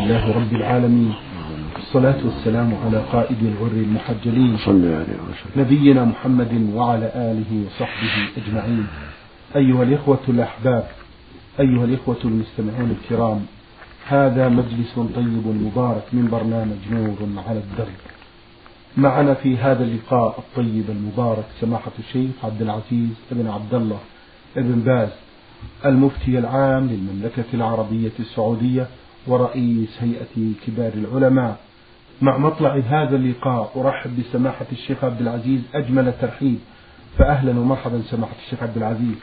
لله رب العالمين. الصلاة والسلام على قائد الغر المحجلين. نبينا محمد وعلى آله وصحبه أجمعين. أيها الإخوة الأحباب أيها الإخوة المستمعون الكرام هذا مجلس طيب مبارك من برنامج نور على الدرب. معنا في هذا اللقاء الطيب المبارك سماحة الشيخ عبد العزيز بن عبد الله بن باز المفتي العام للمملكة العربية السعودية ورئيس هيئة كبار العلماء. مع مطلع هذا اللقاء أرحب بسماحة الشيخ عبد العزيز أجمل ترحيب فأهلا ومرحبا سماحة الشيخ عبد العزيز.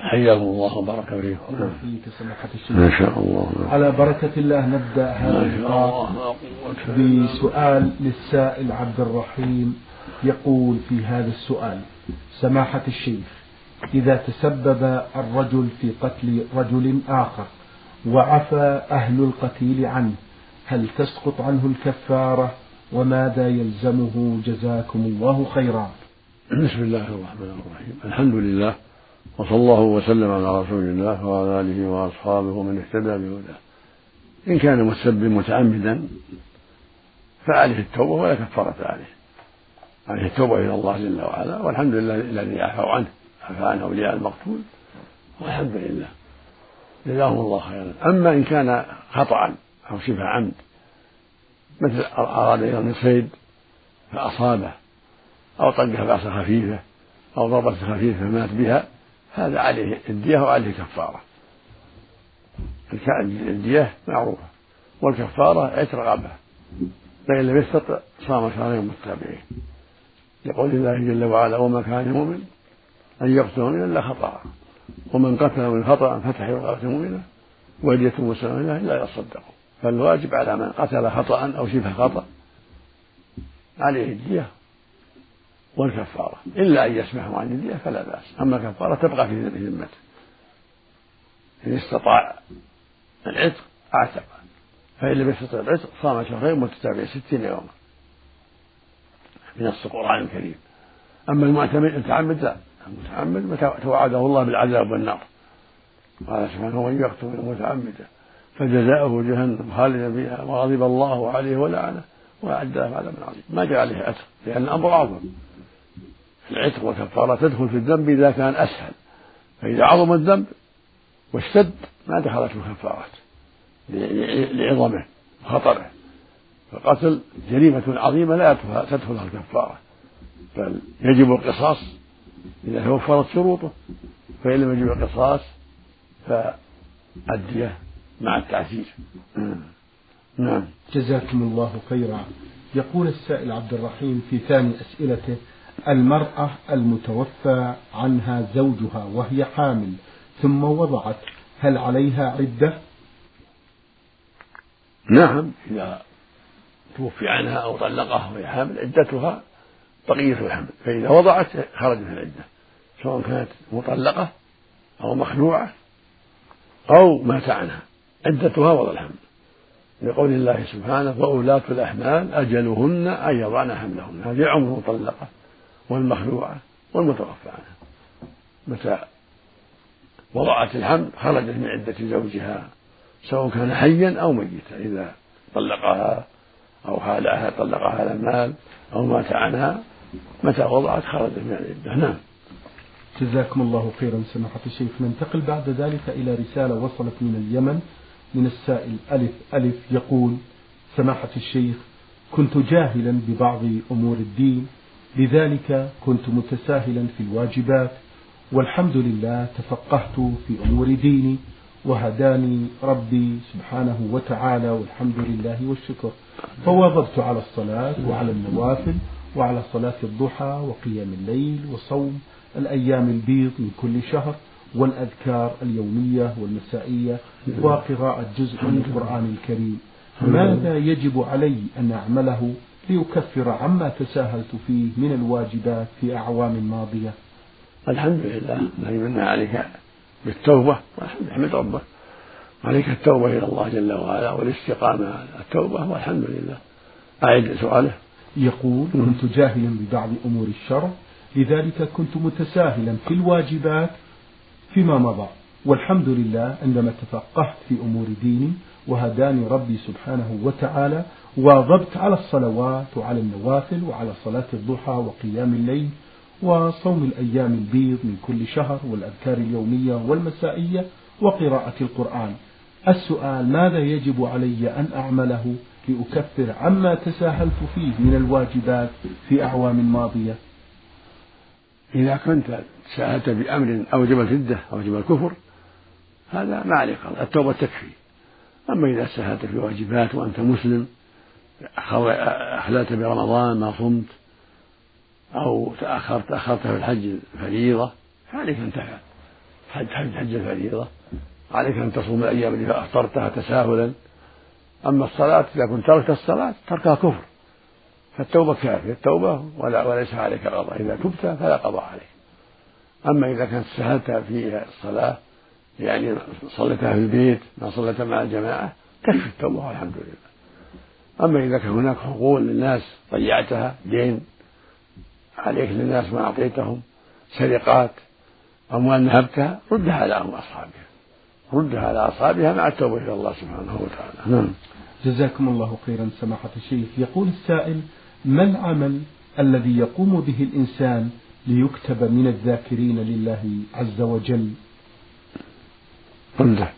حياكم الله وبارك فيكم. فيك سماحة الشيخ؟ ما شاء الله. على بركة الله نبدأ هذا اللقاء بسؤال للسائل عبد الرحيم يقول في هذا السؤال. سماحة الشيخ إذا تسبب الرجل في قتل رجل آخر وعفى أهل القتيل عنه. هل تسقط عنه الكفارة وماذا يلزمه جزاكم الله خيرا؟ بسم الله الرحمن الرحيم. الحمد لله وصلى الله وسلم على رسول الله وعلى آله وأصحابه ومن اهتدى بهداه. إن كان متسبب متعمدا فعليه التوبة ولا كفارة عليه. عليه التوبة إلى الله جل وعلا والحمد لله الذي عفوا عنه عفى عن أولياء المقتول والحمد لله. جزاهم الله خيرا. أما إن كان خطا أو شبه عمد مثل أراد يرمي صيد فأصابه أو طقه بعصا خفيفه أو ضربة خفيفه فمات بها هذا عليه الدية وعليه كفارة. الدية معروفة والكفارة عتق رقبة فإن لم يستطع صام شهرين متتابعين يقول الله جل وعلا وما كان مؤمن أن يقتل إلا خطأ. ومن قتل من خطأ فتح رقبة مؤمنة ودية مسلمة لا يصدقوا فالواجب على من قتل خطأ أو شبه خطأ عليه الدية والكفارة. إلا أن يسمحوا عن الدية فلا بأس. أما الكفارة تبقى في ذمته إن استطاع العتق أعتق. فإن لم يستطع العتق صام شهرين متتابعين ستين يوما بنص القرآن الكريم. أما المعتمد المتعمد لا. المتعمد توعده الله بالعذاب والنار. قال سبحانه ومن يقتل متعمدا فجزاؤه جهنم خالدا فيها وغضب الله عليه ولعنه وأعد له عذابا عظيما. ما جاء عليه عتق لأن الأمر أعظم. العتق والكفارة تدخل في الذنب إذا كان أسهل. فإذا عظم الذنب واشتد ما دخلت الكفارات لعظمه وخطره. فالقتل جريمة عظيمة لا تدخلها الكفارة بل يجب القصاص إذا توفرت شروطه فإن لم يجب القصاص فالدية مع التعزير. نعم. جزاكم الله خيرا. يقول السائل عبد الرحيم في ثاني أسئلته المرأة المتوفى عنها زوجها وهي حامل ثم وضعت هل عليها عدة؟ نعم. إذا توفي عنها أو طلقها وهي حامل عدتها بقية الحمل فإذا وضعت خرجت العدة. سواء كانت مطلقة أو مخلوعة أو مات عنها عدتها وضع الحمل لقول الله سبحانه وأولاة الأحمال أجلهن أن يضعن حملهن. هذه عمر مطلقة والمخلوعة والمتوفى عنها متى وضعت الحمل خرجت من عدة زوجها سواء كان حيا أو ميتا. إذا طلقها أو خالعها طلقها على المال أو مات عنها متى وضعت خرجت من العدة. نعم. جزاكم الله خيرا سماحة الشيخ. ننتقل بعد ذلك إلى رسالة وصلت من اليمن من السائل ألف ألف يقول سماحة الشيخ كنت جاهلا ببعض أمور الدين لذلك كنت متساهلا في الواجبات والحمد لله تفقهت في أمور ديني وهداني ربي سبحانه وتعالى والحمد لله والشكر. فواظبت على الصلاة وعلى النوافل وعلى صلاة الضحى وقيام الليل وصوم الأيام البيض من كل شهر والأذكار اليومية والمسائية وقراءة جزء من القرآن الكريم. ماذا يجب علي أن أعمله ليكفر عما تساهلت فيه من الواجبات في أعوام ماضية؟ الحمد لله الذي من عليك بالتوبة. احمد ربك عليك التوبة إلى الله جل وعلا والاستقامة على التوبة والحمد لله. أعد سؤاله. يقول كنت جاهلا ببعض أمور الشرع لذلك كنت متساهلا في الواجبات فيما مضى. والحمد لله عندما تفقهت في أمور ديني وهداني ربي سبحانه وتعالى واظبت على الصلوات وعلى النوافل وعلى صلاة الضحى وقيام الليل وصوم الأيام البيض من كل شهر والأذكار اليومية والمسائية وقراءة القرآن. السؤال ماذا يجب علي أن أعمله لأكفر عما تساهلت فيه من الواجبات في أعوام ماضية؟ إذا كنت سألت بأمر أوجب الردة أوجب الكفر هذا ما عليك. التوبة تكفي. أما إذا سهلت في واجبات وأنت مسلم أحللت برمضان ما صمت أو تأخرت أخرت في الحج الفريضة. فعليك أن تفعل حج حج حج الفريضة. عليك أن تصوم الأيام التي أفطرتها تساهلا. أما الصلاة إذا كنت تركت الصلاة تركها كفر. فالتوبة كافية. التوبة ولا وليس عليك قضاء. إذا تبت فلا قضاء عليك. أما إذا كانت سهلت في الصلاة يعني صليتها في البيت ما صليتها مع الجماعة تكفي التوبة والحمد لله. أما إذا كان هناك حقوق للناس ضيعتها دين عليك للناس ما أعطيتهم سرقات أموال نهبتها ردها على أصحابها. ردها على أصحابها مع التوبة إلى الله سبحانه وتعالى. نعم. جزاكم الله خيرا سماحة الشيخ. يقول السائل ما العمل الذي يقوم به الإنسان ليكتب من الذاكرين لله عز وجل؟ عنده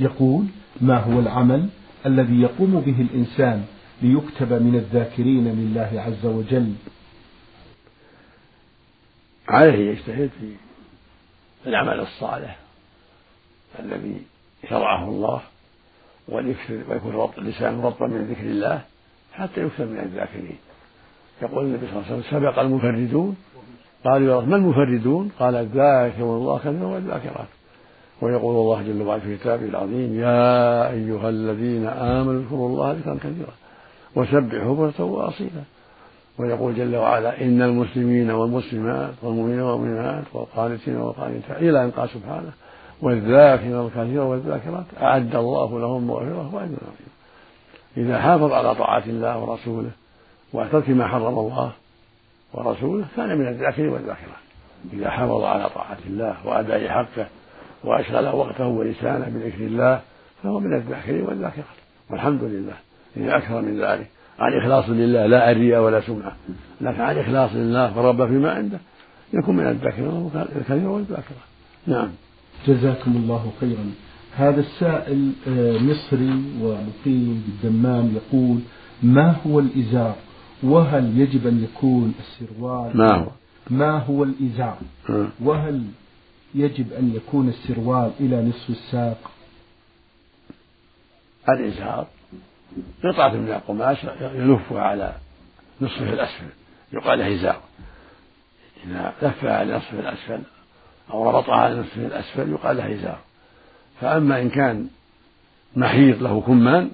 يقول ما هو العمل الذي يقوم به الإنسان ليكتب من الذاكرين لله عز وجل؟ عليه يجتهد في العمل الصالح الذي شرعه الله ويكون رب اللسان رطبا من ذكر الله حتى يكثر من الذاكرين. يقول النبي صلى الله عليه وسلم سبق المفردون. قالوا يا ما المفردون؟ قال الذاكر الله كثيرا والذاكرات. ويقول الله جل وعلا في كتابه العظيم يا أيها الذين آمنوا اذكروا الله ذكرا كثيرا وسبحوا بكرة وأصيلا. ويقول جل وعلا إن المسلمين والمسلمات والمؤمنين والمؤمنات والقانتين والقانتات إلى أن قال سبحانه والذاكرين الكثير والذاكرات أعد الله لهم مغفرة وأجرا عظيما إذا حافظ على طاعة الله ورسوله وترك ما حرم الله ورسوله كان من الذاكرين والذاكرات. إذا حافظ على طاعة الله وأداء حقه وأشغل وقته ولسانه بذكر الله فهو من الذاكرين والذاكرات. والحمد لله إذا أكثر من ذلك. عن إخلاص لله لا الرياء ولا سمعة. لكن عن إخلاص لله ورب فيما عنده يكون من الذاكرين الكثير والذاكرة. نعم. جزاكم الله خيرا. هذا السائل آه، مصري ومقيم بالدمام يقول ما هو الإزار؟ وهل يجب أن يكون السروال؟ ما هو؟ ما هو الإزار؟ وهل يجب أن يكون السروال إلى نصف الساق؟ الإزار. قطعة من القماش يلفها على نصفه الأسفل يقال له إزار إذا لفها على نصفه الأسفل أو ربطها على نصفه الأسفل يقال له إزار فأما إن كان محيط له كمان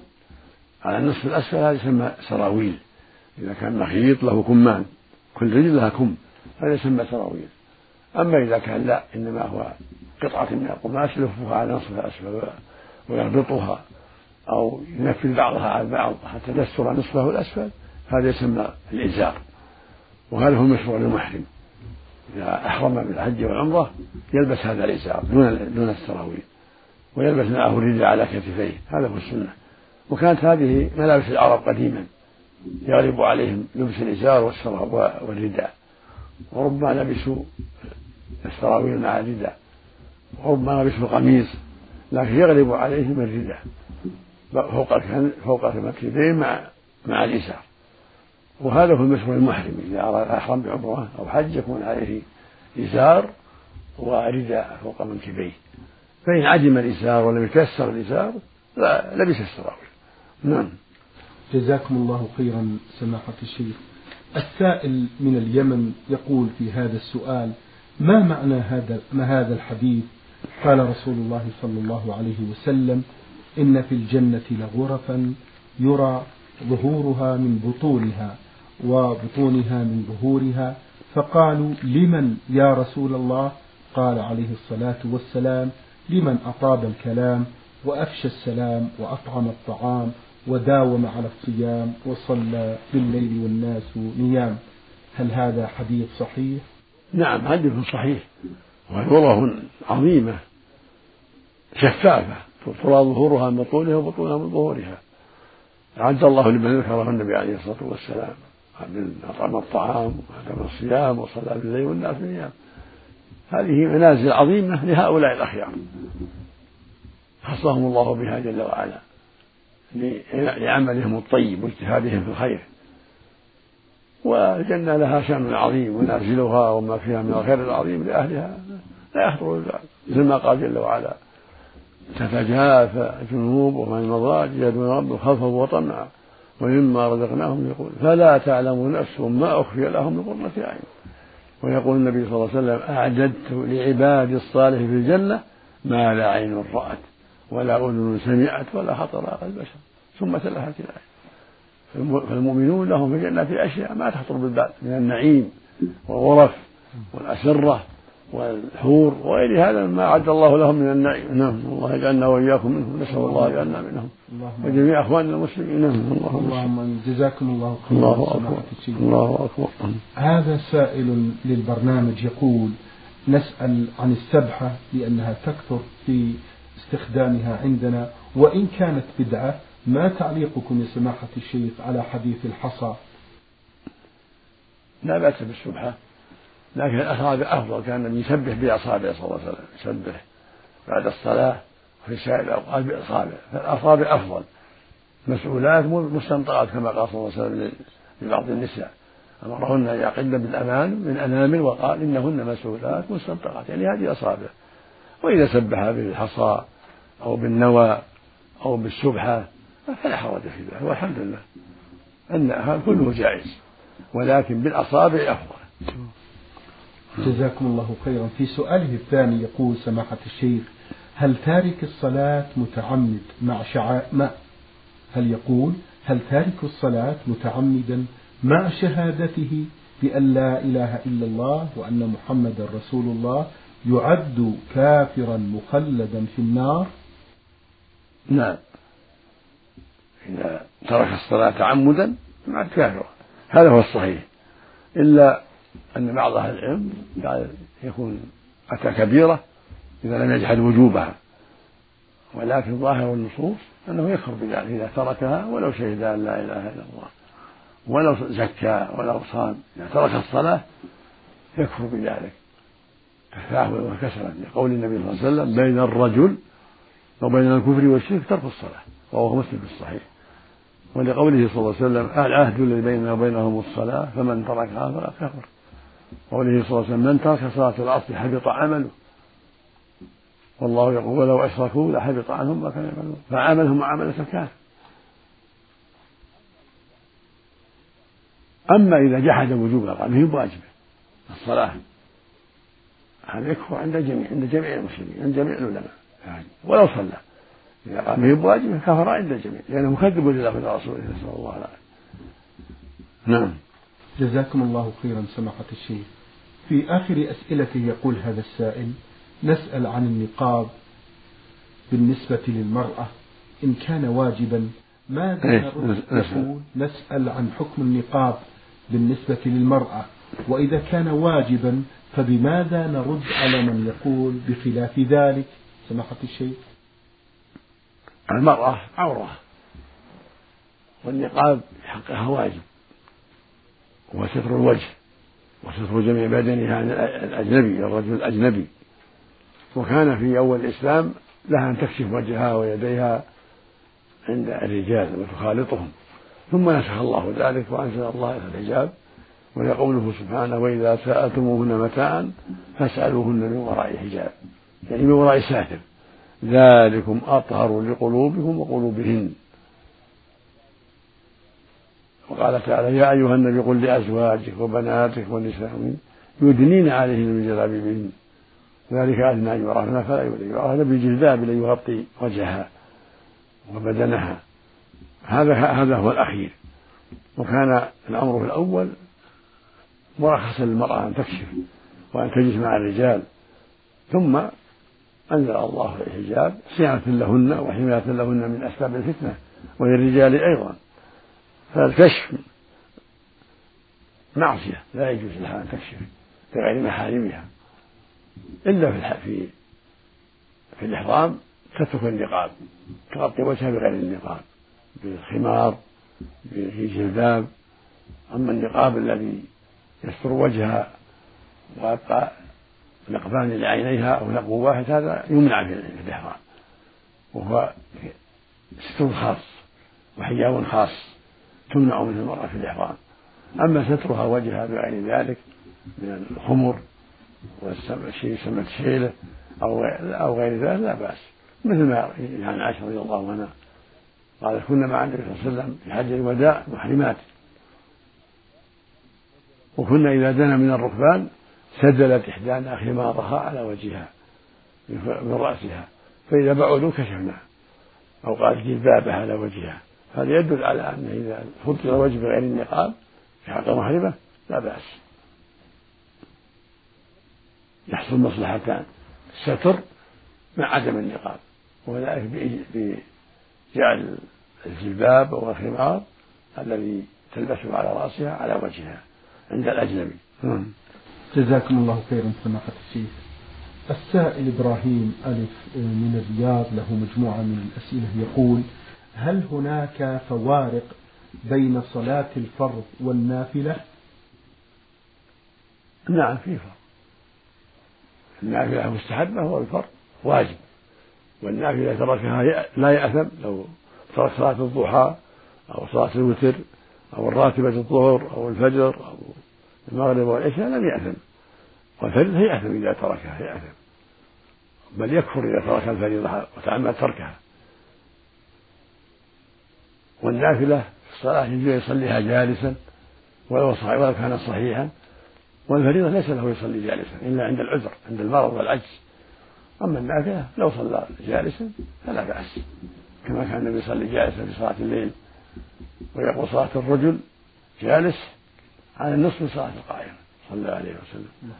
على النصف الأسفل هذا يسمى سراويل. إذا كان محيط له كمان كل رجل لها كم هذا يسمى سراويل. أما إذا كان لا إنما هو قطعة من القماش يلفها على نصف الأسفل ويربطها أو ينفذ بعضها على بعض حتى تستر نصفه الأسفل هذا يسمى الإزار. وهذا هو المشروع للمحرم. إذا أحرم بالحج والعمرة يلبس هذا الإزار دون دون السراويل ويلبس معه الرداء على كتفيه هذا هو السنة. وكانت هذه ملابس العرب قديما يغلب عليهم لبس الإزار والرداء. وربما لبسوا السراويل مع الرداء وربما لبسوا القميص لكن يغلب عليهم الرداء. فوق فوق المكتبين مع مع الإزار وهذا هو المشروع المحرم إذا أراد أحرم بعمرة أو حج يكون عليه إزار ورداء فوق منكبيه. فإن عدم الإزار ولم يتيسر الإزار لبس السراويل نعم. جزاكم الله خيرا سماحة الشيخ. السائل من اليمن يقول في هذا السؤال ما معنى هذا ما هذا الحديث؟ قال رسول الله صلى الله عليه وسلم إن في الجنة لغرفا يرى ظهورها من بطونها وبطونها من ظهورها. فقالوا لمن يا رسول الله؟ قال عليه الصلاة والسلام لمن أطاب الكلام وأفشى السلام وأطعم الطعام وداوم على الصيام وصلى بالليل والناس نيام. هل هذا حديث صحيح؟ نعم حديث صحيح. وهي عظيمة شفافة. ترى ظهورها من بطونها وبطونها من ظهورها. أعد الله لمن ذكره النبي عليه الصلاة والسلام. من أطعم الطعام وأتم الصيام وصلى بالليل والناس نيام. هذه منازل عظيمة لهؤلاء الأخيار. خصهم الله بها جل وعلا. لعملهم الطيب واجتهادهم في الخير. والجنة لها شأن عظيم ونازلها وما فيها من الخير العظيم لأهلها. لا يخطر مثل ما قال جل وعلا. تتجافى جنوبهم عن المضاجع يدعون ربهم خوفا وطمعا ومما رزقناهم يقول. فلا تعلم نفس ما أخفي لهم من قرة أعين. ويقول النبي صلى الله عليه وسلم أعددت لعبادي الصالح في الجنة ما لا عين رأت ولا أذن سمعت ولا خطر على البشر. ثم تلهت الآية. فالمؤمنون لهم في الجنة أشياء ما تخطر بالبال من النعيم والغرف والأسرة والحور وغير هذا مما أعد الله لهم من النعيم. نعم الله يجعلنا وإياكم منهم. نسأل الله يجعلنا منهم. وجميع أخواننا المسلمين. نعم اللهم جزاكم الله خيرا. الله أكبر. الله أكبر. هذا سائل للبرنامج يقول نسأل عن السبحة لأنها تكثر في استخدامها عندنا وإن كانت بدعة ما تعليقكم يا سماحة الشيخ على حديث الحصى؟ لا بأس بالسبحة. لكن الأصابع أفضل كان النبي يسبح بأصابعه صلى الله عليه وسلم يسبح بعد الصلاة في سائر الأوقات بأصابع فالأصابع أفضل. مسؤولات مستنطقات كما قال صلى الله عليه وسلم لبعض النساء. أمرهن أن يعقدن بالأمان من أنامل وقال إنهن مسؤولات مستنطقات يعني هذه أصابع وإذا سبح بالحصى أو بالنوى أو بالسبحة فلا حرج في ذلك والحمد لله. أن كله جائز. ولكن بالأصابع أفضل. جزاكم الله خيرا. في سؤاله الثاني يقول سماحة الشيخ هل تارك الصلاة متعمد مع شعاء ما هل يقول هل تارك الصلاة متعمدا مع شهادته بأن لا إله إلا الله وأن محمدا رسول الله يعد كافرا مخلدا في النار؟ نعم. إذا ترك الصلاة تعمدا يعد كافرا هذا هو الصحيح. إلا أن بعض أهل العلم قال يكون أتى كبيرة إذا لم يجحد وجوبها. ولكن ظاهر النصوص أنه يكفر بذلك إذا تركها ولو شهد أن لا إله إلا الله. ولو زكى ولو صام إذا ترك الصلاة يكفر بذلك. تفاهما وكسلا لقول النبي صلى الله عليه وسلم بين الرجل وبين الكفر والشرك ترك الصلاة وهو مسلم في الصحيح. ولقوله صلى الله عليه وسلم العهد الذي بيننا وبينهم الصلاة فمن تركها فلا كفر قوله صلى الله عليه وسلم من ترك صلاة العصر حبط عمله. والله يقول ولو أشركوا لحبط عنهم ما كانوا يعملون. فعملهم معاملة الكافر أما إذا جحد وجوبها قال هي واجبة الصلاة. هذا يكفر عند الجميع عند جميع المسلمين عند جميع العلماء. يعني ولو صلى إذا قال هي واجبة كفر عند الجميع لأنه مكذب لله ولرسوله نسأل الله العافية نعم. جزاكم الله خيرا سماحة الشيخ. في آخر أسئلته يقول هذا السائل نسأل عن النقاب بالنسبة للمرأة إن كان واجبا ماذا إيه، نقول نسأل عن حكم النقاب بالنسبة للمرأة. وإذا كان واجبا فبماذا نرد على من يقول بخلاف ذلك؟ سماحة الشيخ. المرأة عورة والنقاب حقها واجب. وستر الوجه وستر جميع بدنها عن الأجنبي الرجل الأجنبي. وكان في أول الإسلام لها أن تكشف وجهها ويديها عند الرجال وتخالطهم. ثم نسخ الله ذلك وأنزل الله الحجاب ولقوله سبحانه وإذا سألتموهن متاعا فاسألوهن من وراء حجاب. يعني من وراء ساتر. ذلكم أطهر لقلوبكم وقلوبهن. وقال تعالى يا أيها النبي قل لأزواجك وبناتك والنساء يدنين عليهن من جلابيبهن ذلك أدنى أن يعرفن فلا يؤذي يعرفن بالجلباب الذي يغطي وجهها وبدنها. هذا هذا هو الأخير. وكان الأمر الأول مرخصا للمرأة أن تكشف وأن تجلس مع الرجال. ثم أنزل الله الحجاب صيانة لهن وحماية لهن من أسباب الفتنة. وللرجال أيضا. فالكشف معصية لا يجوز لها أن تكشف لغير محارمها. إلا في في في الإحرام تترك النقاب تغطي وجهها بغير النقاب بالخمار بجلباب أما النقاب الذي يستر وجهها ويبقى نقبان لعينيها أو نقب واحد هذا يمنع في الإحرام. وهو ستر خاص وحجاب خاص. تمنع منه المرأة في الإحرام. أما سترها وجهها بغير ذلك من الخمر والشيء يسمى الشيلة أو أو غير ذلك لا بأس. مثل ما يعني عائشة رضي الله عنها قال كنا مع النبي صلى الله عليه وسلم في حج الوداع محرمات. وكنا إذا دنا من الركبان سدلت إحدانا خمارها على وجهها من رأسها فإذا بعدوا كشفنا أو قالت جلبابها على وجهها. هذا يدل على أن إذا فضل الوجه بغير النقاب في حق محرمة لا بأس. يحصل مصلحتان. الستر مع عدم النقاب وذلك بجعل الجلباب والخمار الذي تلبسه على رأسها على وجهها عند الأجنبي. نعم. جزاكم الله خيرا سماحة الشيخ. السائل إبراهيم ألف من الرياض له مجموعة من الأسئلة يقول هل هناك فوارق بين صلاة الفرض والنافلة؟ نعم في فرق. النافلة مستحبة والفرض واجب. والنافلة تركها لا يأثم لو ترك صلاة الضحى أو صلاة الوتر أو الراتبة الظهر أو الفجر أو المغرب والعشاء لم يأثم. والفريضة يأثم إذا تركها يأثم بل يكفر إذا ترك الفريضة وتعمد تركها. والنافلة في الصلاة يجوز يصليها جالسا ولو ولو كان صحيحا. والفريضة ليس له يصلي جالسا إلا عند العذر عند المرض والعجز. أما النافلة لو صلى جالسا فلا بأس. كما كان النبي يصلي جالسا في صلاة الليل ويقول صلاة الرجل جالس على النصف من صلاة القائمة صلى الله عليه وسلم.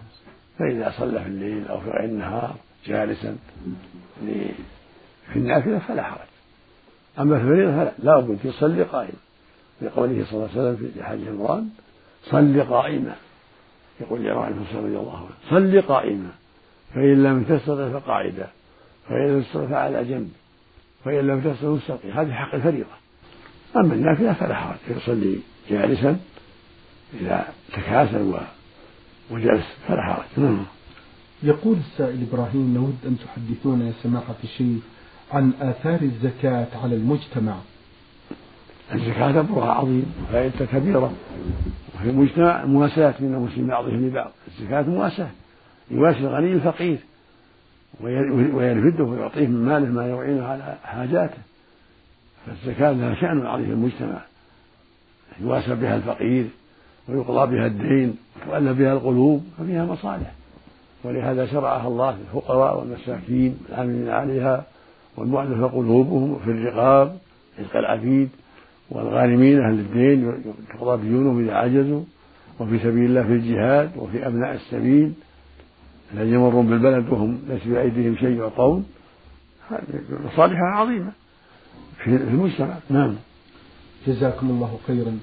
فإذا صلى في الليل أو في غير النهار جالسا في النافلة فلا حرج. أما في الفريضة فلا لا بد يصلي قائما لقوله صلى الله عليه وسلم في حديث عمران صل قائما. يقول لعمران بن رضي الله عنه صل قائما. فإن لم تستطع فقاعدا فإن لم تستطع فعلى جنب. فإن لم تستطع فاستطع هذه حق الفريضة. أما النافلة فلا حرج. يصلي جالسا إذا تكاسل وجلس فلا حرج. نعم. يقول السائل إبراهيم نود أن تحدثونا يا سماحة الشيخ عن آثار الزكاة على المجتمع. الزكاة أمرها عظيم وفائدتها كبيرة وفي المجتمع مواساة من المسلمين بعضهم لبعض. الزكاة مواساة يواسي الغني الفقير وينفده ويعطيه من ماله ما يعينه على حاجاته. فالزكاة لها شأن عظيم في المجتمع. يواسى بها الفقير ويقضى بها الدين وتؤلف بها القلوب ففيها مصالح. ولهذا شرعها الله للفقراء والمساكين والعاملين عليها والمؤلفة قلوبهم في الرقاب رزق العبيد والغانمين أهل الدين تقضى ديونهم إذا عجزوا وفي سبيل الله في الجهاد وفي أبناء السبيل الذين يمرون بالبلد وهم ليس في أيديهم شيء يعطون. مصالحها عظيمة في المجتمع. نعم. جزاكم الله خيرا.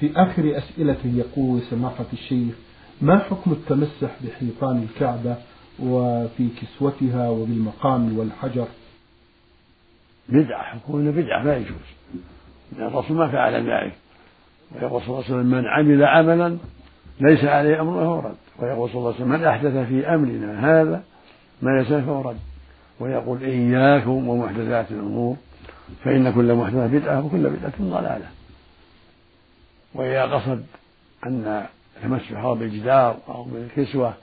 في آخر أسئلته يقول سماحة الشيخ ما حكم التمسح بحيطان الكعبة وفي كسوتها وبالمقام والحجر؟ بدعة حكم بدعة لا يجوز. لأن الرسول ما فعل ذلك. ويقول صلى الله عليه وسلم من عمل عملا ليس عليه أمره فهو رد. ويقول صلى الله عليه وسلم من أحدث في أمرنا هذا ما ليس فهو رد. ويقول إياكم ومحدثات الأمور فإن كل محدثة بدعة وكل بدعة ضلالة. وإذا قصد أن تمسحه بالجدار أو من الكسوة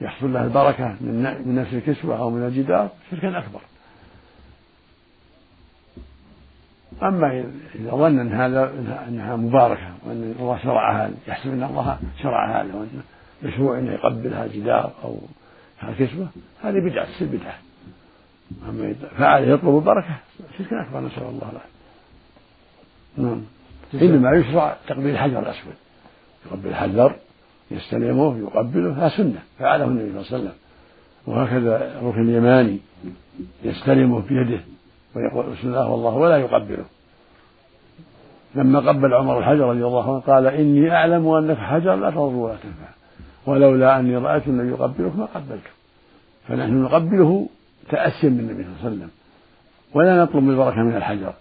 يحصل له البركة من نفس الكسوة أو من الجدار شرك أكبر. أما إذا ظن أن هذا أنها مباركة وأن الله شرعها يحسب أن الله شرع هذا وأن مشروع أنه يقبلها جدار أو كسوة هذه بدعة تصير بدعة. أما إذا فعل يطلب البركة شرك أكبر نسأل الله العافية. نعم. إنما يشرع تقبيل الحجر الأسود. يقبل الحجر يستلمه يقبله هذا سنة. فعله النبي صلى الله عليه وسلم. وهكذا الركن اليماني يستلمه بيده. ويقول بسم الله والله ولا يقبله. لما قبل عمر الحجر رضي الله عنه قال إني أعلم أنك حجر لا تضر ولا تنفع ولولا أني رأيت النبي يقبلك ما قبلته فنحن نقبله تأسيا بالنبي صلى الله عليه وسلم ولا نطلب البركة من الحجر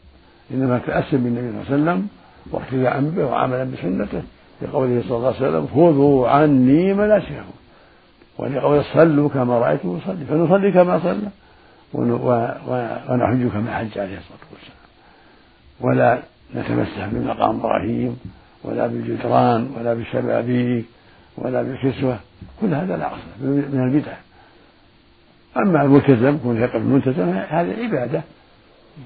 إنما تأسم بالنبي صلى الله عليه وسلم واقتداء به وعملا بسنته لقوله صلى الله عليه وسلم خذوا عني مناسككم ولقوله صلوا كما رأيتم يصلي فنصلي كما صلى. ونحج كما حج عليه الصلاة والسلام. ولا نتمسح بمقام إبراهيم ولا بالجدران ولا بالشبابيك ولا بالكسوة. كل هذا لا أصل من البدع. أما الملتزم يكون يقف الملتزم هذه عبادة.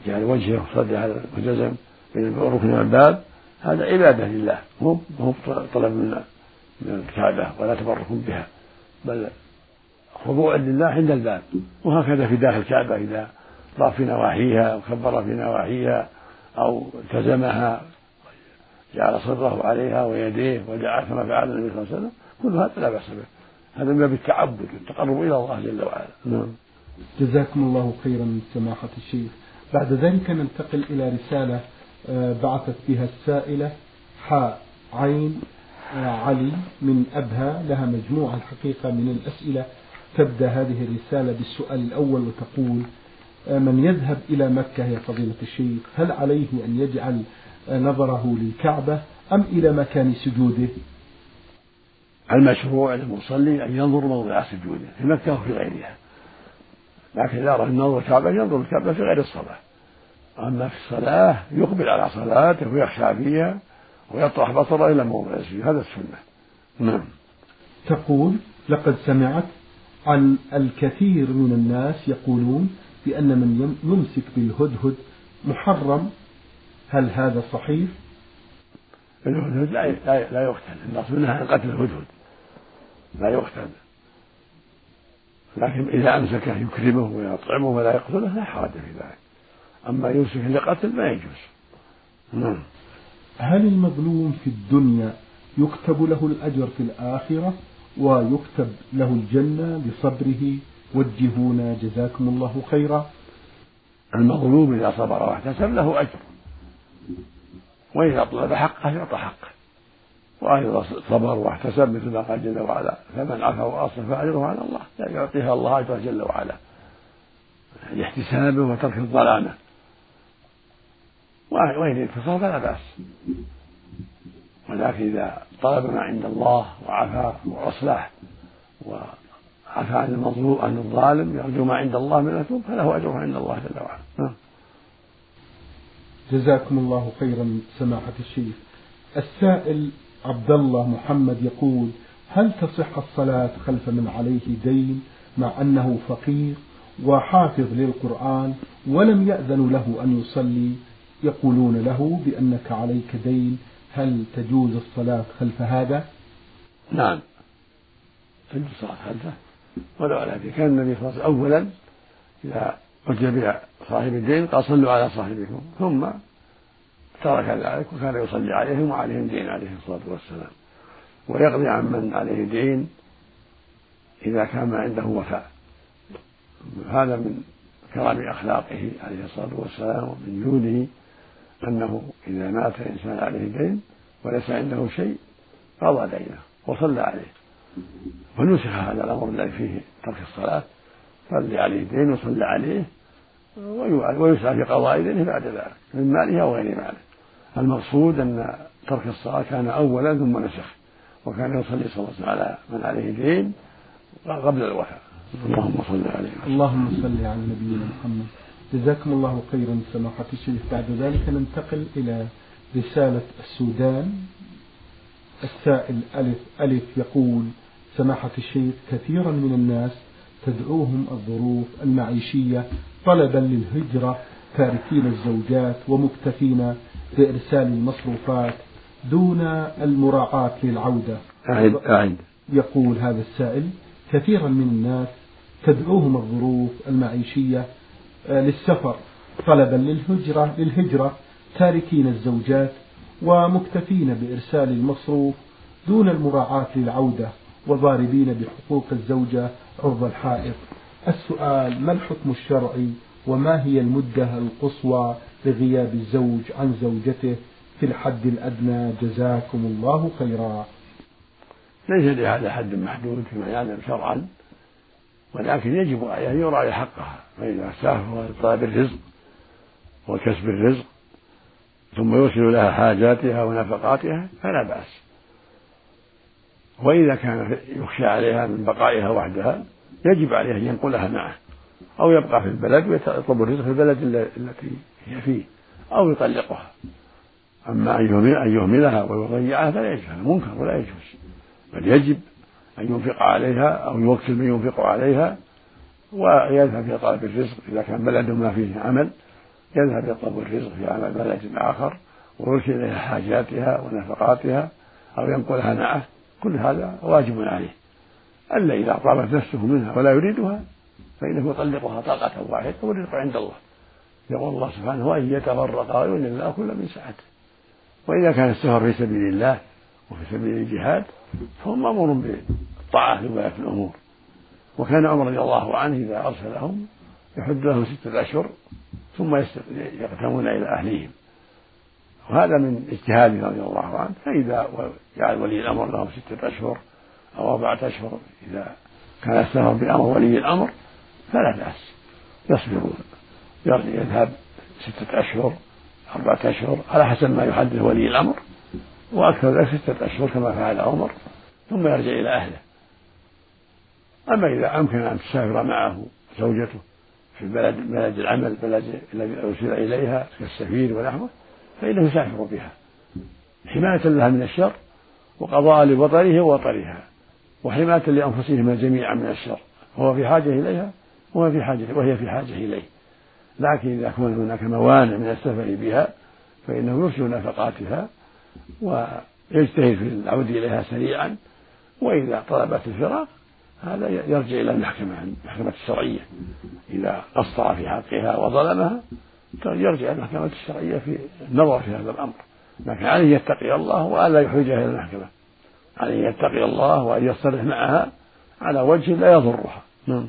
جعل وجهه وصدر على الملتزم بين الركن والباب هذا عبادة لله. مو مو طلب من من الكعبة ولا تبرك بها. بل خضوع لله عند الباب. وهكذا في داخل الكعبة إذا طاف في نواحيها وكبر في نواحيها أو التزمها جعل صدره عليها ويديه ودعا كما فعل النبي صلى الله عليه وسلم كل هذا لا بأس به. هذا من باب التعبد والتقرب إلى الله جل وعلا. نعم. جزاكم الله خيرا سماحة الشيخ. بعد ذلك ننتقل إلى رسالة آه، بعثت بها السائلة حاء عين آه، علي من أبها لها مجموعة الحقيقة من الأسئلة. تبدأ هذه الرسالة بالسؤال الأول وتقول آه، من يذهب إلى مكة يا فضيلة الشيخ هل عليه أن يجعل نظره للكعبة أم إلى مكان سجوده؟ المشروع للمصلي أن ينظر موضع سجوده في مكة وفي غيرها. لكن إذا أراد النظر الكعبة ينظر الكعبة في غير الصلاة. أما في الصلاة يقبل على صلاته ويخشى فيها ويطرح بصره إلى موضع السجود. هذا السنة. نعم. تقول لقد سمعت عن الكثير من الناس يقولون بأن من يمسك بالهدهد محرم. هل هذا صحيح؟ الهدهد لا لا, لا يقتل. النص منها عن قتل الهدهد. لا يقتل. لكن إذا أمسكه يكرمه ويطعمه ولا يقتله لا حرج في ذلك. أما يمسك لقتل ما يجوز. نعم. هل المظلوم في الدنيا يكتب له الأجر في الآخرة؟ ويكتب له الجنة لصبره وجهونا جزاكم الله خيرا. المظلوم إذا صبر واحتسب له أجر. وإذا طلب حقه يعطى حقه. وإذا صبر واحتسب مثل ما قال جل وعلا فمن عفا وأصلح فأجره على الله. يعني يعطيها الله أجره جل وعلا. لاحتسابه وترك الظلامة وإن انتصر فلا بأس. ولكن إذا طلب ما عند الله وعفا وأصلح وعفى عن المظلوم عن الظالم يرجو ما عند الله من الثوب فله أجره عند الله جل وعلا. نعم. جزاكم الله خيرا سماحة الشيخ. السائل عبد الله محمد يقول هل تصح الصلاة خلف من عليه دين مع أنه فقير وحافظ للقرآن ولم يأذن له أن يصلي؟ يقولون له بأنك عليك دين هل تجوز الصلاة خلف هذا؟ نعم. تجوز الصلاة خلفه ولو على ذلك كان النبي صلى الله عليه وسلم أولا إذا أتي صاحب الدين قال صلوا على صاحبكم. ثم ترك ذلك وكان يصلي عليهم وعليهم دين عليه الصلاة والسلام. ويقضي عن من عليه دين إذا كان عنده وفاء. هذا من كرم أخلاقه عليه الصلاة والسلام ومن جوده أنه إذا مات إنسان عليه دين وليس عنده شيء قضى دينه وصلى عليه. ونسخ هذا الأمر الذي فيه ترك الصلاة صلي عليه دين وصلى عليه ويسعى في قضاء دينه بعد ذلك من ماله أو غير ماله. المقصود أن ترك الصلاة كان أولا ثم نسخ وكان يصلي صلى الله عليه وسلم على من عليه دين قبل الوفاة. اللهم صل عليه اللهم صل على نبينا محمد. جزاكم الله خيرا سماحة الشيخ. بعد ذلك ننتقل إلى رسالة السودان. السائل ألف ألف يقول سماحة الشيخ كثيرا من الناس تدعوهم الظروف المعيشية طلبا للهجرة تاركين الزوجات ومكتفين بإرسال المصروفات دون المراعاة للعودة. أعد أعد. يقول هذا السائل كثيرا من الناس تدعوهم الظروف المعيشية للسفر طلبا للهجرة للهجرة تاركين الزوجات ومكتفين بإرسال المصروف دون المراعاة للعودة وضاربين بحقوق الزوجة عرض الحائط. السؤال ما الحكم الشرعي وما هي المدة القصوى لغياب الزوج عن زوجته في الحد الأدنى؟ جزاكم الله خيرا. ليس لهذا حد محدود فيما يعلم شرعا. ولكن يجب أن يراعي حقها فإذا سافر طلب الرزق وكسب الرزق ثم يوصل لها حاجاتها ونفقاتها فلا بأس. وإذا كان يخشى عليها من بقائها وحدها يجب عليه أن ينقلها معه أو يبقى في البلد ويطلب الرزق في البلد التي هي فيه أو يطلقها. أما أن يهملها ويضيعها فلا يجوز هذا منكر ولا يجوز. بل يجب أن ينفق عليها أو يوكل من ينفق عليها ويذهب في طلب الرزق. إذا كان بلد ما فيه عمل يذهب يطلب الرزق في عمل بلد آخر ويرسل إليها حاجاتها ونفقاتها أو ينقلها معه. كل هذا واجب عليه. ألا إذا طابت نفسه منها ولا يريدها فإنه يطلقها طلقة واحدة والرزق عند الله. يقول الله سبحانه وإن يتفرقا يغني الله كل من سعته. وإذا كان السفر في سبيل الله وفي سبيل الجهاد فهو مأمور بالطاعة لولاة الأمور. وكان عمر رضي الله عنه إذا أرسلهم يحد لهم ستة أشهر ثم يقدمون إلى أهليهم. وهذا من اجتهاده رضي الله عنه. فإذا جعل ولي الأمر لهم ستة أشهر أو أربعة أشهر إذا كان السفر بأمر ولي الأمر فلا بأس. يصبرون يذهب ستة أشهر أربعة أشهر على حسب ما يحدد ولي الأمر. وأكثر ذلك ستة أشهر كما فعل عمر ثم يرجع إلى أهله. أما إذا أمكن أن تسافر معه زوجته في بلد بلد العمل البلد الذي أرسل إليها كالسفير ونحوه فإنه يسافر بها. حماية لها من الشر وقضاء لوطنه ووطنها وحماية لأنفسهما جميعا من الشر. هو في حاجة إليها وهو في حاجة وهي في حاجة إليه. لكن إذا كان هناك موانع من السفر بها فإنه يرسل نفقاتها ويجتهد في العود إليها سريعا وإذا طلبت الفراق هذا يرجع إلى المحكمة المحكمة الشرعية. إذا قصر في حقها وظلمها يرجع إلى المحكمة الشرعية في النظر في هذا الأمر. لكن عليه يتقي الله وألا يحوجها إلى المحكمة. عليه يتقي الله وأن يصطلح معها على وجه لا يضرها. نعم.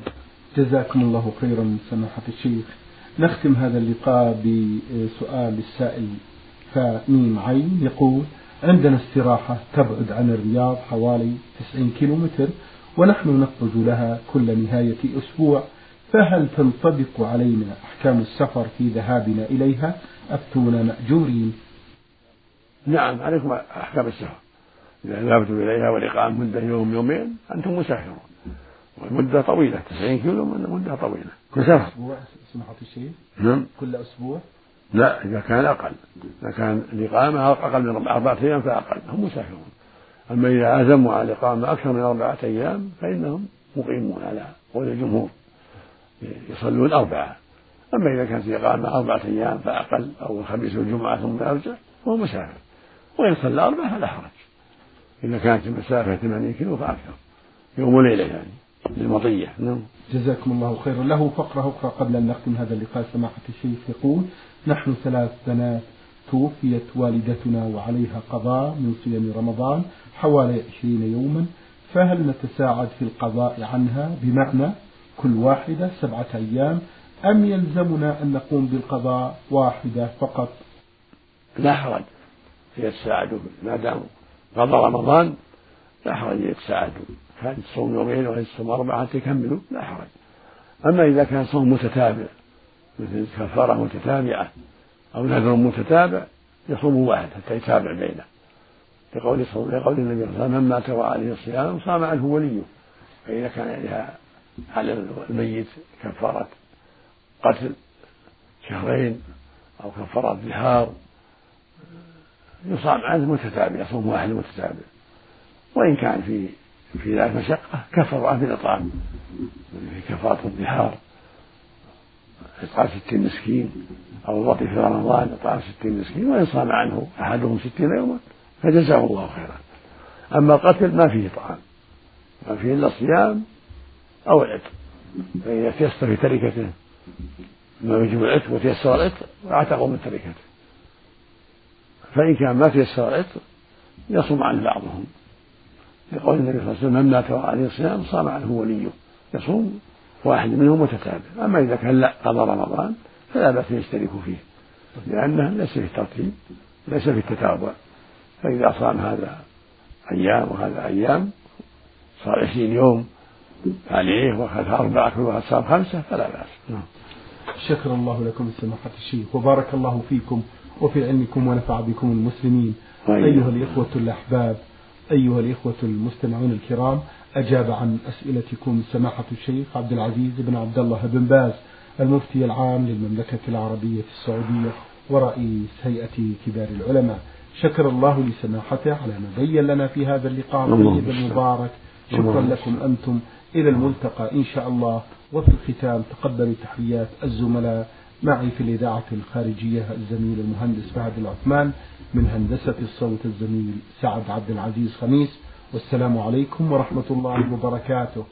جزاكم الله خيرا سماحة الشيخ. نختم هذا اللقاء بسؤال السائل فميم عين يقول عندنا استراحة تبعد عن الرياض حوالي 90 كيلو متر ونحن نخرج لها كل نهاية أسبوع فهل تنطبق علينا أحكام السفر في ذهابنا إليها؟ أفتونا مأجورين. نعم عليكم أحكام السفر. إذا ذهبتم إليها والإقامة مدة يوم يومين أنتم مسافرون. والمدة طويلة 90 كيلو مدة طويلة. كل سفر؟ سمحت الشيخ نعم. كل أسبوع؟ لا إذا كان أقل. إذا كان الإقامة أقل من أربعة أيام فأقل. هم مسافرون. أما إذا عزموا على الإقامة أكثر من أربعة أيام فإنهم مقيمون على قول الجمهور. يصلون أربعة. أما إذا كانت الإقامة أربعة أيام فأقل أو الخميس والجمعة ثم يرجع فهو مسافر. وإن صلى أربعة فلا حرج. إذا كانت المسافة 80 كيلو فأكثر. يوم وليلة يعني. للمطية نعم. جزاكم الله خيرا له فقرة أخرى قبل أن نختم هذا اللقاء سماحة الشيخ يقول نحن ثلاث بنات توفيت والدتنا وعليها قضاء من صيام رمضان حوالي عشرين يوما فهل نتساعد في القضاء عنها؟ بمعنى كل واحدة سبعة أيام أم يلزمنا أن نقوم بالقضاء واحدة فقط؟ لا حرج. يتساعدوا ما دام قضى رمضان لا حرج يتساعدوا. كان تصوم يومين ولا تصوم أربعة تكملوا لا حرج. أما إذا كان صوم متتابع مثل كفارة متتابعة أو نذر متتابع يصوم واحد حتى يتابع بينه. لقول لقول النبي صلى الله عليه وسلم من مات وعليه الصيام صام عنه وليه. فإذا كان عليها على الميت كفارة قتل شهرين أو كفارة ظهار يصام عنه متتابع يصوم واحد متتابع. وإن كان في في ذلك مشقة كفر عنه بالإطعام في كفارة الظهار إطعام ستين مسكين. أو الوطي في رمضان إطعام ستين مسكين وإن صام عنه أحدهم ستين يوما فجزاه الله خيرا. أما القتل ما فيه طعام. ما فيه إلا الصيام أو العتق فإذا تيسر في تركته ما يجب العتق وتيسر العتق اعتقوا من تركته. فإن كان ما تيسر العتق يصوم عن بعضهم. لقول النبي صلى الله عليه وسلم من مات وعليه الصيام صام عنه وليه. يصوم واحد منهم متتابع. أما إذا كان لا قضى رمضان فلا بأس يشترك فيه. لأنه ليس في الترتيب ليس في التتابع. فإذا صام هذا أيام وهذا أيام صار عشرين يوم عليه وأخذ أربعة كل واحد صام خمسة فلا بأس. نعم. شكر الله لكم سماحة الشيخ وبارك الله فيكم وفي علمكم ونفع بكم المسلمين. أيها الإخوة الأحباب أيها الإخوة المستمعون الكرام أجاب عن أسئلتكم سماحة الشيخ عبد العزيز بن عبد الله بن باز المفتي العام للمملكة العربية السعودية ورئيس هيئة كبار العلماء. شكر الله لسماحته على ما بين لنا في هذا اللقاء الطيب المبارك. شكرا لكم أنتم. إلى الملتقى إن شاء الله. وفي الختام تقبلوا تحيات الزملاء. معي في الإذاعة الخارجية الزميل المهندس فهد العثمان. من هندسة الصوت الزميل سعد عبد العزيز خميس. والسلام عليكم ورحمة الله وبركاته.